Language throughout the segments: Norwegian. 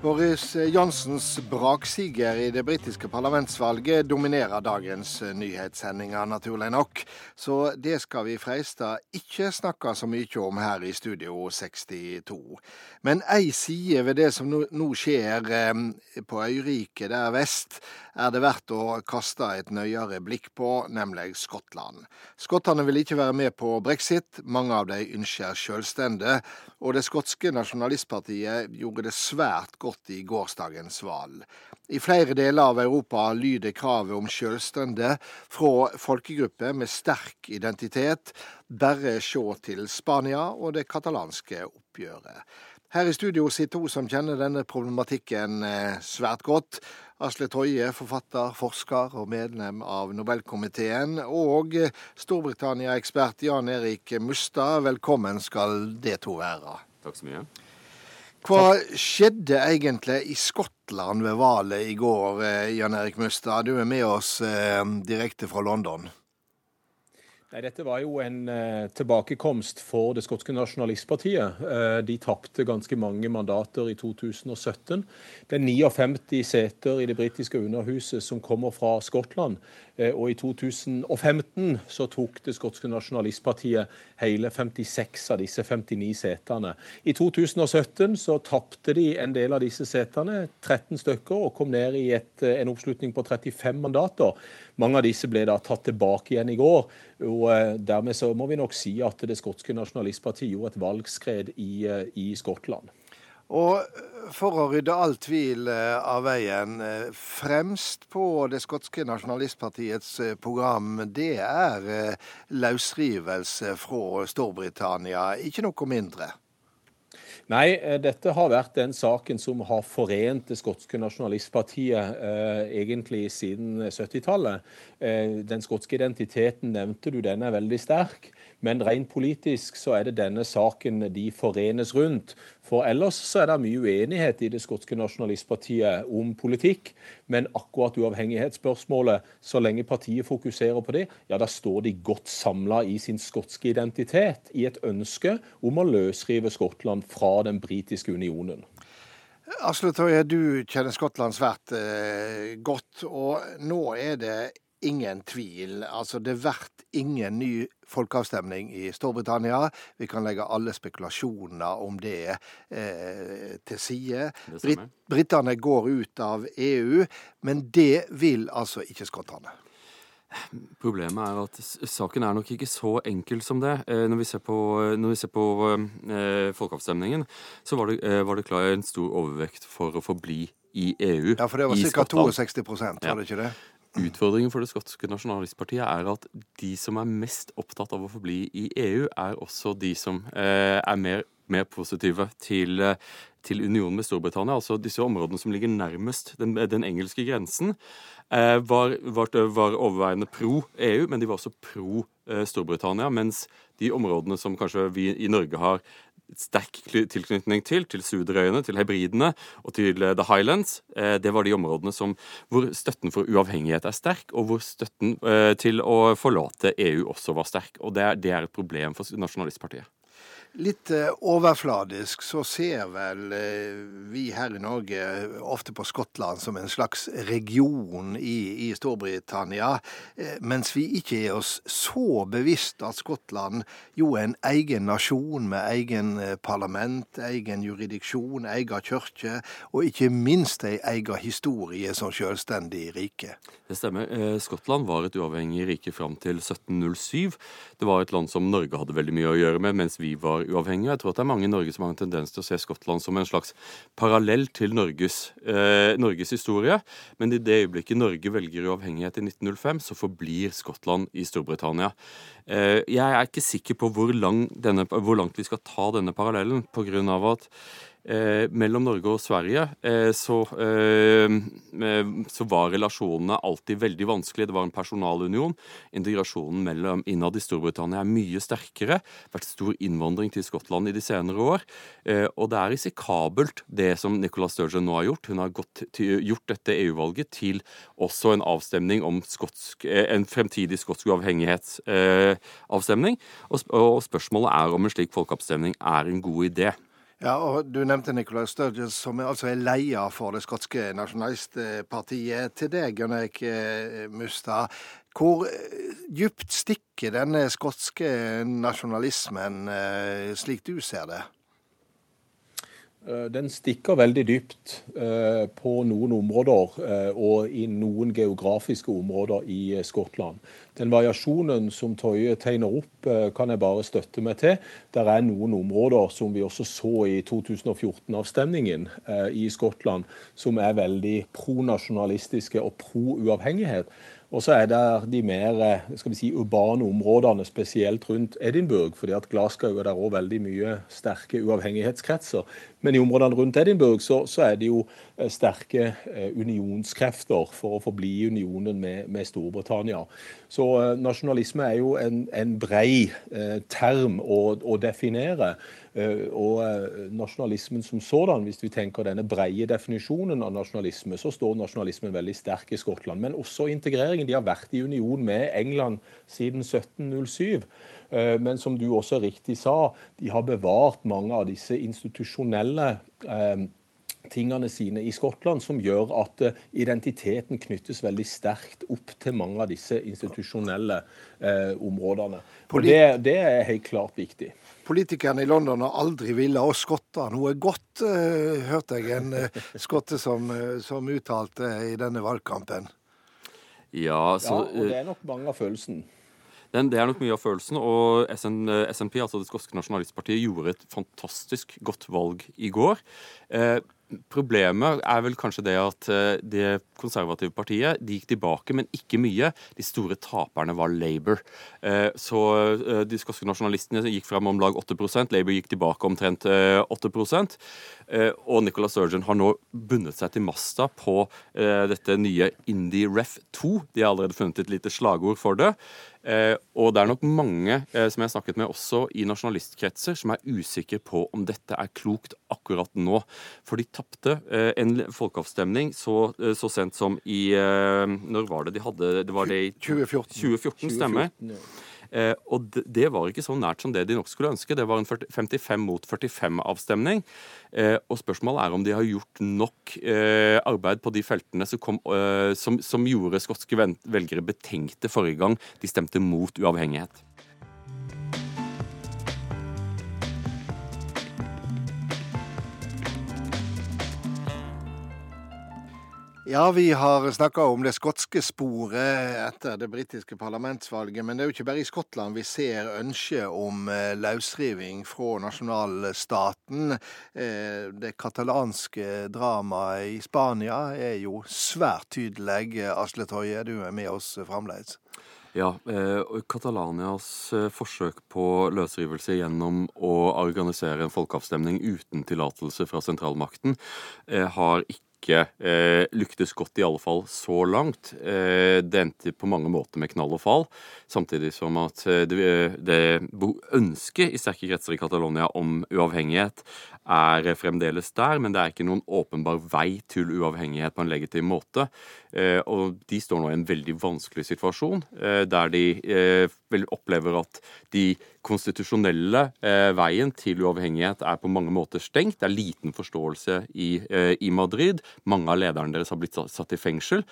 Boris Johnsons braksiger i det britiske parlamentsvalget dominerer dagens nyhetssendinger, naturlig nok. Så det skal vi freiste ikke snakke så mye om her i Studio 62. Men ei side ved det som nå skjer eh, på øyriket der vest, er det verdt å kaste et nøyere blikk på, nemlig Skottland. Skottene vil ikke være med på brexit, mange av dem ønsker selvstende, og det skotske nasjonalistpartiet gjorde det svært godt i gårsdagens valg. I flere deler av Europa lyder kravet om selvstende fra folkegrupper med sterk identitet. Bare se til Spania og det katalanske oppgjøret. Her i studio sitter to som kjenner denne problematikken eh, svært godt. Asle Toje, forfatter, forsker og medlem av Nobelkomiteen. Og Storbritannia-ekspert Jan Erik Mustad, velkommen skal det to være. Takk så mye. Hva skjedde egentlig i Skottland ved valget i går, eh, Jan Erik Mustad? Du er med oss eh, direkte fra London. Nei, Dette var jo en eh, tilbakekomst for det skotske nasjonalistpartiet. Eh, de tapte ganske mange mandater i 2017. Det er 59 seter i det britiske underhuset som kommer fra Skottland. Eh, og i 2015 så tok det skotske nasjonalistpartiet hele 56 av disse 59 setene. I 2017 så tapte de en del av disse setene, 13 stykker, og kom ned i et, eh, en oppslutning på 35 mandater. Mange av disse ble da tatt tilbake igjen i går. Og eh, Dermed så må vi nok si at det skotske nasjonalistpartiet gjorde et valgskred i, eh, i Skottland. Og for å rydde all tvil eh, av veien, fremst på det skotske nasjonalistpartiets program, det er løsrivelse fra Storbritannia, ikke noe mindre? Nei, eh, dette har vært den saken som har forent det skotske nasjonalistpartiet eh, egentlig siden 70-tallet. Eh, den skotske identiteten nevnte du, den er veldig sterk. Men rent politisk så er det denne saken de forenes rundt. For ellers så er det mye uenighet i det skotske nasjonalistpartiet om politikk. Men akkurat uavhengighetsspørsmålet, så lenge partiet fokuserer på det, ja da står de godt samla i sin skotske identitet, i et ønske om å løsrive Skottland fra den britiske unionen. Asle Tøye, du kjenner Skottland svært eh, godt, og nå er det ingen tvil. Altså, det blir ingen ny folkeavstemning i Storbritannia. Vi kan legge alle spekulasjoner om det eh, til side. Brit Britene går ut av EU, men det vil altså ikke skottene. Problemet er at saken er nok ikke så enkel som det. Eh, når vi ser på, vi ser på eh, folkeavstemningen, så var det, eh, var det klar en stor overvekt for å forbli i EU. Ja, for det var ca. 62 var det ikke det? Utfordringen for det skotske nasjonalistpartiet er at de som er mest opptatt av å forbli i EU, er også de som eh, er mer, mer, positive til, eh, til unionen med Storbritannia. Altså disse områdene som ligger nærmest den, den engelske grensen, eh, var, var, var, overveiende pro EU, men de var også pro eh, Storbritannia. Mens de områdene som kanskje vi i Norge har sterk tilknytning til, til Suderøyene, til Hebridene og til eh, The Highlands. Eh, det var de områdene som, hvor støtten for uavhengighet er sterk, og hvor støtten eh, til å forlate EU også var sterk. Og det er, det er et problem for Nasjonalistpartiet. Litt eh, overfladisk så ser vel eh, vi her i Norge ofte på Skottland som en slags region i, i Storbritannia, eh, mens vi ikke er oss så bevisst at Skottland jo er en egen nasjon med egen parlament, egen juridiksjon, egen kirke, og ikke minst ei egen historie som selvstendig rike. Det stemmer. Skottland var et uavhengig rike fram til 1707. Det var et land som Norge hadde veldig mye å gjøre med mens vi var var uavhengig. Jeg tror at det er mange i Norge som har en tendens til å se Skottland som en slags parallell til Norges, eh, Norges historie. Men i det øyeblikket Norge velger uavhengighet i 1905, så forblir Skottland i Storbritannia. Eh, jeg er ikke sikker på hvor, lang denne, hvor langt vi skal ta denne parallellen, pga. at Eh, mellom Norge og Sverige eh, så, eh, så, var relasjonene alltid veldig vanskelige. Det var en personalunion. Integrasjonen mellom innad i Storbritannia er mye sterkere. Det har vært stor innvandring til Skottland i de senere år. Eh, og det er risikabelt, det som Nicola Sturgeon nå har gjort. Hun har til, gjort dette EU-valget til også en avstemning om skotsk, eh, en fremtidig skotsk uavhengighetsavstemning. Og, og spørsmålet er om en slik folkeavstemning er en god idé. Ja, og Du nevnte Nicolai Sturgeon, som altså er leder for det skotske nasjonalistpartiet. Til deg, Gunn Eik eh, Mustad. Hvor djupt dypt stikker denne skotske nasjonalismen, eh, slik du ser det? Den stikker veldig dypt på noen områder og i noen geografiske områder i Skottland. Den variasjonen som Tøye tegner opp, eh, kan jeg bare støtte meg til. Det er noen områder som vi også så i 2014-avstemningen eh, i Skottland, som er veldig pronasjonalistiske og pro-uavhengighet. Og så er det de mer eh, skal vi si, urbane områdene, spesielt rundt Edinburgh. fordi at Glasgow er der òg veldig mye sterke uavhengighetskretser. Men i områdene rundt Edinburgh så, så er det jo sterke unionskrefter for å forbli i unionen med, med Storbritannia. Så eh, nasjonalisme er jo en, en brei eh, term å, å definere. Eh, og nasjonalismen som sådan, hvis vi tenker denne breie definisjonen av nasjonalisme, så står nasjonalismen veldig sterk i Skottland. Men også integreringen. De har vært i union med England siden 1707. Men som du også riktig sa, de har bevart mange av disse institusjonelle eh, tingene sine i Skottland, som gjør at eh, identiteten knyttes veldig sterkt opp til mange av disse institusjonelle eh, områdene. Og det, det, er helt klart viktig. Politikerne i London har aldri ville oss skotter noe godt, eh, hørte jeg en eh, skotte som, uh, som, uttalte i denne valgkampen. Ja, så, ja, og det er nok mange av følelsen. Den, det er nok mye av følelsen. Og SN, SNP, altså det skotske nasjonalistpartiet, gjorde et fantastisk godt valg i går. Eh, Problemet er vel kanskje det at eh, det konservative partiet de gikk tilbake, men ikke mye. De store taperne var Labour. Eh, så eh, de skotske nasjonalistene gikk frem om lag 8% Labour gikk tilbake omtrent 8% Og Nicola Sturgeon har nå bundet seg til masta på dette nye Indie Ref 2. De har allerede funnet et lite slagord for det. Eh, og det er nok mange eh, som jeg har snakket med også i nasjonalistkretser, som er usikre på om dette er klokt akkurat nå. For de tapte eh, en folkeavstemning så, så, sent som i Når var det de hadde Det var det i 2014. 2014 stemmer. 2014, ja. Eh, og det var ikke så nært som det de nok skulle ønske. Det var en 55 mot 45-avstemning. Eh, og spørsmålet er om de har gjort nok eh, arbeid på de feltene som, kom, som, som gjorde skotske velgere betenkte forrige gang de stemte mot uavhengighet. Ja, vi har snakka om det skotske sporet etter det britiske parlamentsvalget. Men det er jo ikke bare i Skottland vi ser ønske om eh, løsriving fra nasjonalstaten. Eh, det katalanske dramaet i Spania er jo svært tydelig. Asle Toje, du er med oss fremdeles. Ja, eh, Catalanias eh, forsøk på løsrivelse gjennom å organisere en folkeavstemning uten tillatelse fra sentralmakten har ikke ikke eh, lyktes godt, i alle fall så langt. Eh, det endte på mange måter med knall og fall, samtidig som at eh, det, det ønsket i sterke kretser i Catalonia om uavhengighet er fremdeles der, men det er ikke noen åpenbar vei til uavhengighet på en legitim måte. Eh, og de står nå i en veldig vanskelig situasjon, eh, der de eh, opplever at de konstitusjonelle veien til uavhengighet er på mange måter stengt. Det er liten forståelse i, i Madrid. Mange av lederne deres har blitt satt i fengsel.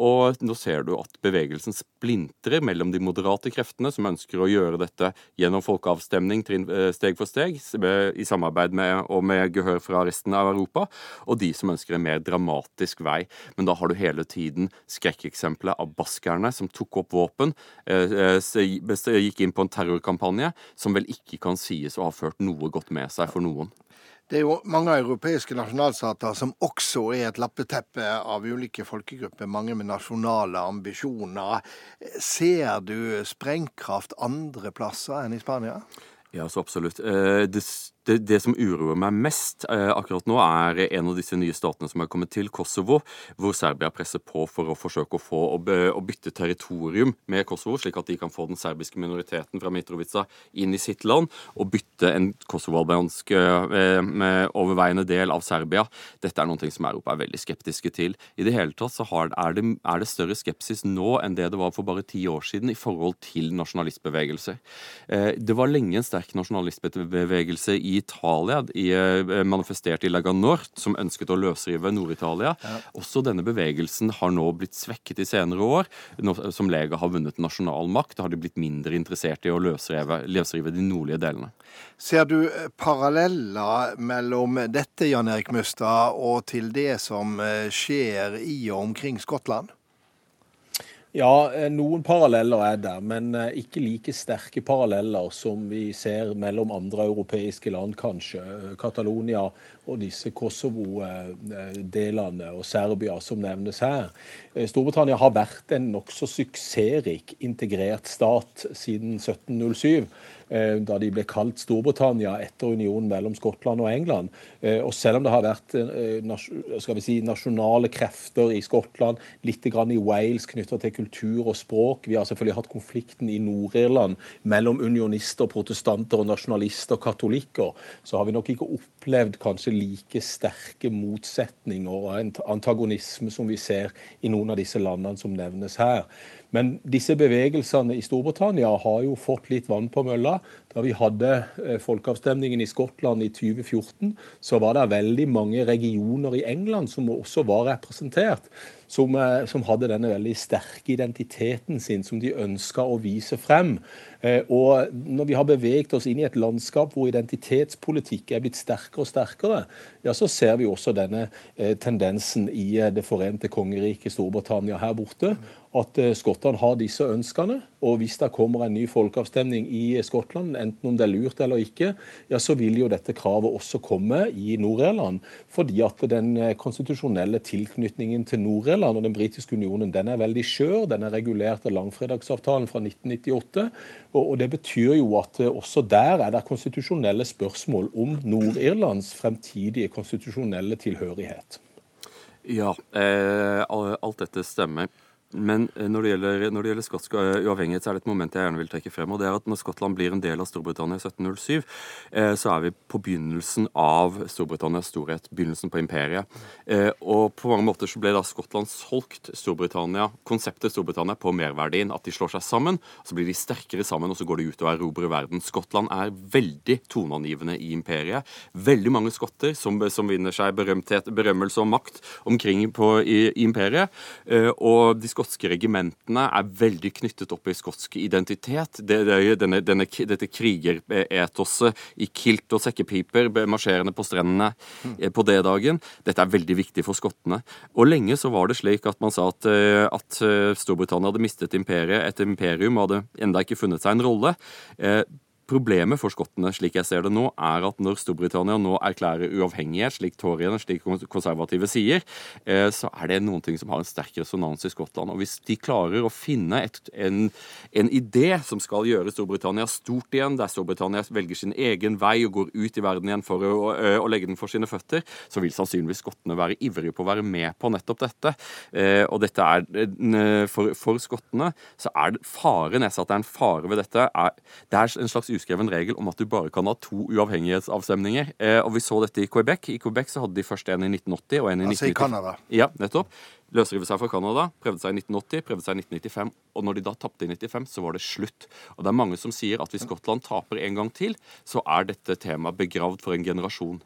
Og nå ser du at bevegelsen splintrer mellom de moderate kreftene, som ønsker å gjøre dette gjennom folkeavstemning steg for steg, i samarbeid med og med gehør fra resten av Europa, og de som ønsker en mer dramatisk vei. Men da har du hele tiden skrekkeksempelet av baskerne som tok opp våpen, eh, eh, gikk inn på en terrorkampanje som vel ikke kan sies å ha ført noe godt med seg for noen. Det er jo mange europeiske nasjonalstater som også er et lappeteppe av ulike folkegrupper, mange med nasjonale ambisjoner. Ser du sprengkraft andre plasser enn i Spania? Ja, så absolutt. Eh, det det, det, som uroer meg mest eh, akkurat nå, er en av disse nye statene som er kommet til, Kosovo, hvor Serbia presser på for å forsøke å få å, bytte territorium med Kosovo, slik at de kan få den serbiske minoriteten fra Mitrovica inn i sitt land, og bytte en kosovo-albansk eh, overveiende del av Serbia. Dette er noe som Europa er veldig skeptiske til. I det hele tatt så har, er, det, er, det, større skepsis nå enn det det var for bare ti år siden i forhold til nasjonalistbevegelser. Eh, det var lenge en sterk nasjonalistbevegelse i i Italia, i, manifestert i Lega Nord, som ønsket å løsrive Nord-Italia. Ja. Også denne bevegelsen har nå blitt svekket i senere år. Nå, som Lega har vunnet nasjonal makt, har de blitt mindre interessert i å løsrive, løsrive de nordlige delene. Ser du paralleller mellom dette, Jan Erik Mustad, og til det som skjer i og omkring Skottland? Ja, eh, noen paralleller er der, men eh, ikke like sterke paralleller som vi ser mellom andre europeiske land, kanskje. Catalonia og disse Kosovo-delene og Serbia som nevnes her. Eh, Storbritannia har vært en nokså suksessrik integrert stat siden 1707. Eh, da de ble kalt Storbritannia etter unionen mellom Skottland og England. Eh, og selv om det har vært eh, skal vi si, nasjonale krefter i Skottland, litt i Wales knytta til kultur og språk Vi har selvfølgelig hatt konflikten i Nord-Irland mellom unionister, protestanter og nasjonalister og katolikker. Så har vi nok ikke opplevd kanskje like sterke motsetninger og antagonisme som vi ser i noen av disse landene som nevnes her. Men disse bevegelsene i Storbritannia har jo fått litt vann på mølla. Da vi hadde eh, folkeavstemningen i Skottland i 2014, så var det veldig mange regioner i England som også var representert. Som, eh, som hadde denne veldig sterke identiteten sin, som de ønska å vise frem. Eh, og når vi har beveget oss inn i et landskap hvor identitetspolitikk er blitt sterkere og sterkere, ja, så ser vi også denne tendensen i Det forente kongeriket Storbritannia her borte at eh, skottene har disse ønskene. Og hvis det kommer en ny folkeavstemning i Skottland, enten om det er lurt eller ikke, ja, så vil jo dette kravet også komme i Nord-Irland. Fordi at den eh, konstitusjonelle tilknytningen til Nord-Irland og den britiske unionen den er veldig skjør. Den er regulert av langfredagsavtalen fra 1998. Og, og det betyr jo at eh, også der er det konstitusjonelle spørsmål om Nord-Irlands fremtidige konstitusjonelle tilhørighet. Ja, eh, alt dette stemmer. Men eh, når det, gjelder, når det gjelder skotsk eh, uavhengighet, så er det et moment jeg gjerne vil trekke frem. og det er at Når Skottland blir en del av Storbritannia i 1707, eh, så er vi på begynnelsen av Storbritannias storhet. Begynnelsen på imperiet. Og på mange måter så ble da Skottland solgt Storbritannia, konseptet Storbritannia på merverdien. At de slår seg sammen, så blir de sterkere sammen, og så går de ut og erobrer verden. Skottland er veldig toneangivende i imperiet. Veldig mange skotter som, som vinner seg berømthet, berømmelse og makt omkring på, i, i imperiet. Og de skotske regimentene er veldig knyttet opp i skotsk identitet. Det, det er denne, denne, dette krigeretoset i kilt og sekkepiper marsjerende på strendene mm. på D-dagen. Dette er veldig viktig for skottene. Og lenge så var det slik at man sa at, eh, at eh, Storbritannia hadde mistet imperiet. Et imperium hadde enda ikke funnet seg en rolle. Problemet for skottene, slik jeg ser det nå, er at når Storbritannia nå erklærer uavhengighet, slik toryene, slik konservative sier, eh, så er det noen ting som har en sterk resonans i Skottland. Og hvis de klarer å finne et, en, en, idé som skal gjøre Storbritannia stort igjen, der Storbritannia velger sin egen vei og går ut i verden igjen for å, å, å legge den for sine føtter, så vil sannsynligvis skottene være ivrige på å være med på nettopp dette. Eh, og dette er for, for skottene så er det faren jeg at det er en fare ved dette, det er en slags uskreven regel om at du bare kan ha to uavhengighetsavstemninger. Eh, og vi så dette i Quebec. I Quebec så hadde de først en i 1980 og en i 1990. Altså i Canada? Ja, nettopp. Løsrive seg fra Canada, prøvde seg i 1980, prøvde seg i 1995. Og når de da tapte i 95, så var det slutt. Og det er mange som sier at hvis Skottland taper en gang til, så er dette temaet begravd for en generasjon.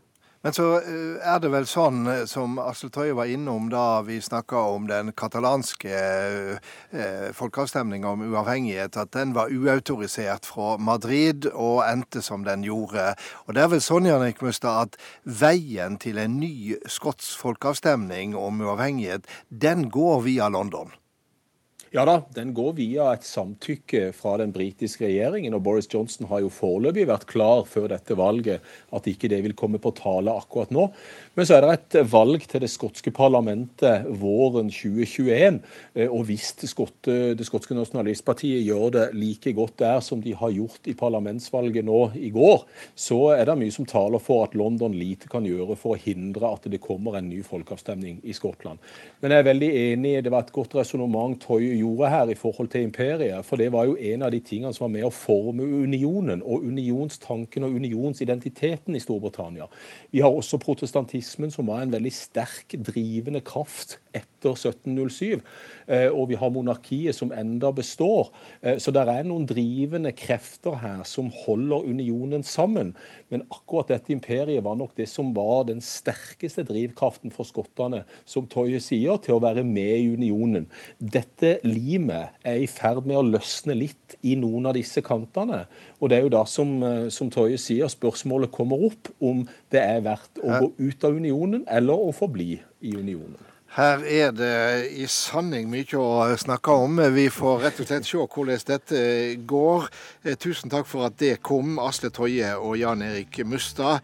Men så eh, er det vel sånn, eh, som Aksel Tøye var innom da vi snakka om den katalanske eh, folkeavstemninga om uavhengighet, at den var uautorisert fra Madrid og endte som den gjorde. Og det er vel sånn Janik Mustad, at veien til en ny skotsk folkeavstemning om uavhengighet, den går via London? Ja da, den går via et samtykke fra den britiske regjeringen. Og Boris Johnson har jo foreløpig vært klar før dette valget at ikke det vil komme på tale akkurat nå. Men så er det et valg til det skotske parlamentet våren 2021. Eh, og hvis det skotske, det skotske nasjonalistpartiet gjør det like godt der som de har gjort i parlamentsvalget nå i går, så er det mye som taler for at London lite kan gjøre for å hindre at det kommer en ny folkeavstemning i Skottland. Men jeg er veldig enig, det var et godt resonnement Toye gjorde her i forhold til imperiet. For det var jo en av de tingene som var med å forme unionen og unionstanken og unionsidentiteten i Storbritannia. Vi har også protestantismen, som var en veldig sterk drivende kraft etter 1707. Eh, og vi har monarkiet, som enda består. Eh, så det er noen drivende krefter her som holder unionen sammen. Men akkurat dette imperiet var nok det som var den sterkeste drivkraften for skottene, som Toye sier, til å være med i unionen. Dette limet er i ferd med å løsne litt i noen av disse kantene. Og det er jo da, som, eh, som Toye sier, spørsmålet kommer opp om det er verdt å gå ut av unionen eller å forbli i unionen. Her er det i sanning mye å snakke om. Vi får rett og slett se hvordan dette går. Eh, tusen takk for at det kom, Asle Toje og Jan Erik Mustad.